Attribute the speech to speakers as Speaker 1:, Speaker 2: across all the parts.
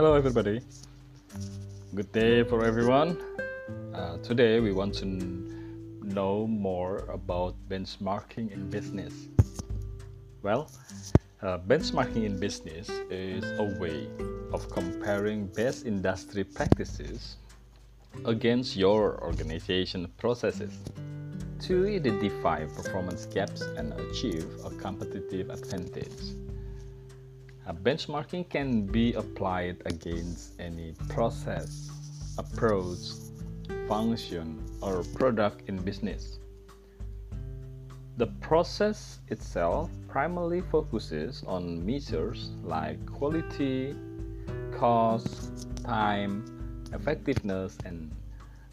Speaker 1: Hello, everybody. Good day for everyone. Uh, today, we want to know more about benchmarking in business. Well, uh, benchmarking in business is a way of comparing best industry practices against your organization processes to identify performance gaps and achieve a competitive advantage. A benchmarking can be applied against any process, approach, function, or product in business. The process itself primarily focuses on measures like quality, cost, time, effectiveness, and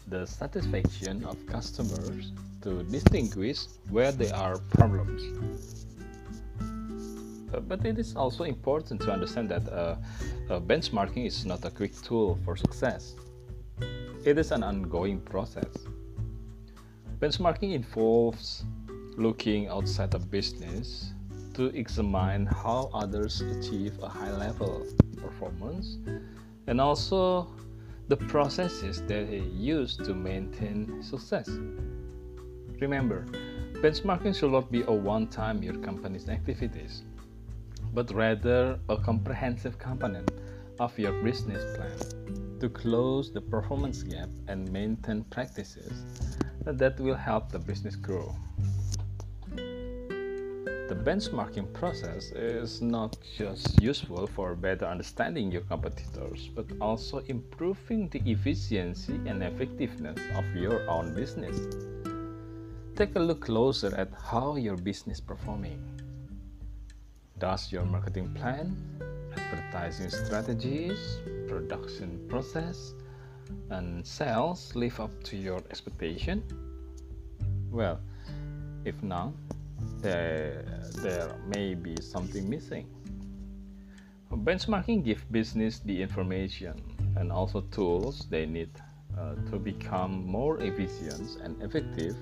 Speaker 1: the satisfaction of customers to distinguish where there are problems. But it is also important to understand that uh, uh, benchmarking is not a quick tool for success. It is an ongoing process. Benchmarking involves looking outside of business to examine how others achieve a high level of performance and also the processes that they use to maintain success. Remember, benchmarking should not be a one time your company's activities, but rather a comprehensive component of your business plan to close the performance gap and maintain practices that will help the business grow. The benchmarking process is not just useful for better understanding your competitors, but also improving the efficiency and effectiveness of your own business. Take a look closer at how your business is performing. Does your marketing plan, advertising strategies, production process, and sales live up to your expectation? Well, if not, there, there may be something missing. Benchmarking gives business the information and also tools they need uh, to become more efficient and effective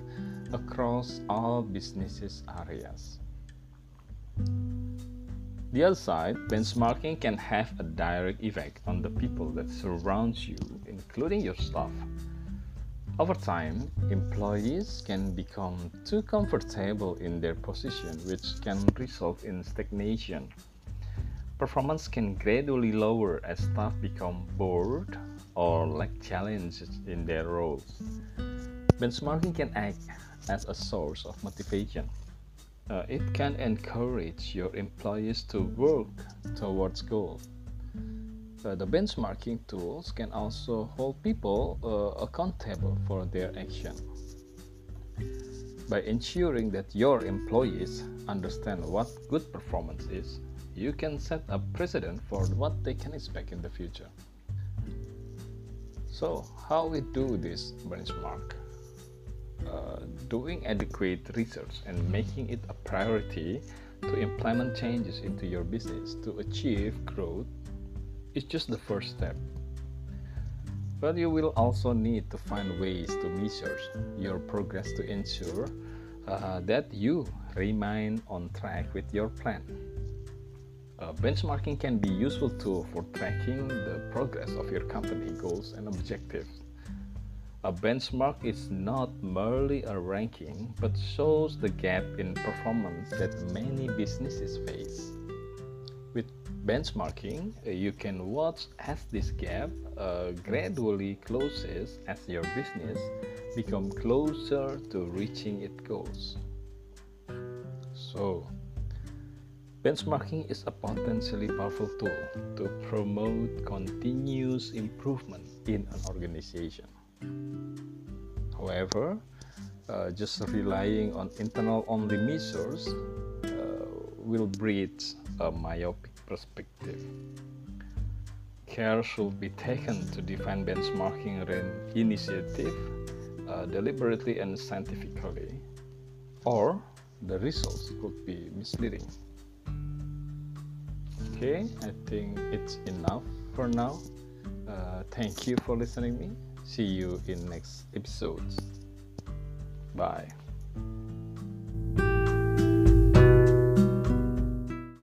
Speaker 1: across all businesses areas. The other side, benchmarking can have a direct effect on the people that surround you, including your staff. Over time, employees can become too comfortable in their position, which can result in stagnation. Performance can gradually lower as staff become bored or lack challenges in their roles. Benchmarking can act as a source of motivation. Uh, it can encourage your employees to work towards goals uh, the benchmarking tools can also hold people uh, accountable for their action. By ensuring that your employees understand what good performance is, you can set a precedent for what they can expect in the future. So, how we do this benchmark? Uh, doing adequate research and making it a priority to implement changes into your business to achieve growth is just the first step. But you will also need to find ways to measure your progress to ensure uh, that you remain on track with your plan. Uh, benchmarking can be useful tool for tracking the progress of your company goals and objectives. A benchmark is not merely a ranking, but shows the gap in performance that many businesses face With benchmarking, uh, you can watch as this gap uh, gradually closes as your business become closer to reaching its goals. So, benchmarking is a potentially powerful tool to promote continuous improvement in an organization. However, uh, just relying on internal only measures uh, will breed a myopic perspective. Care should be taken to define benchmarking initiative uh, deliberately and scientifically, or the results could be misleading. Okay, I think it's enough for now. Uh, thank you for listening me. See you in next episodes. Bye.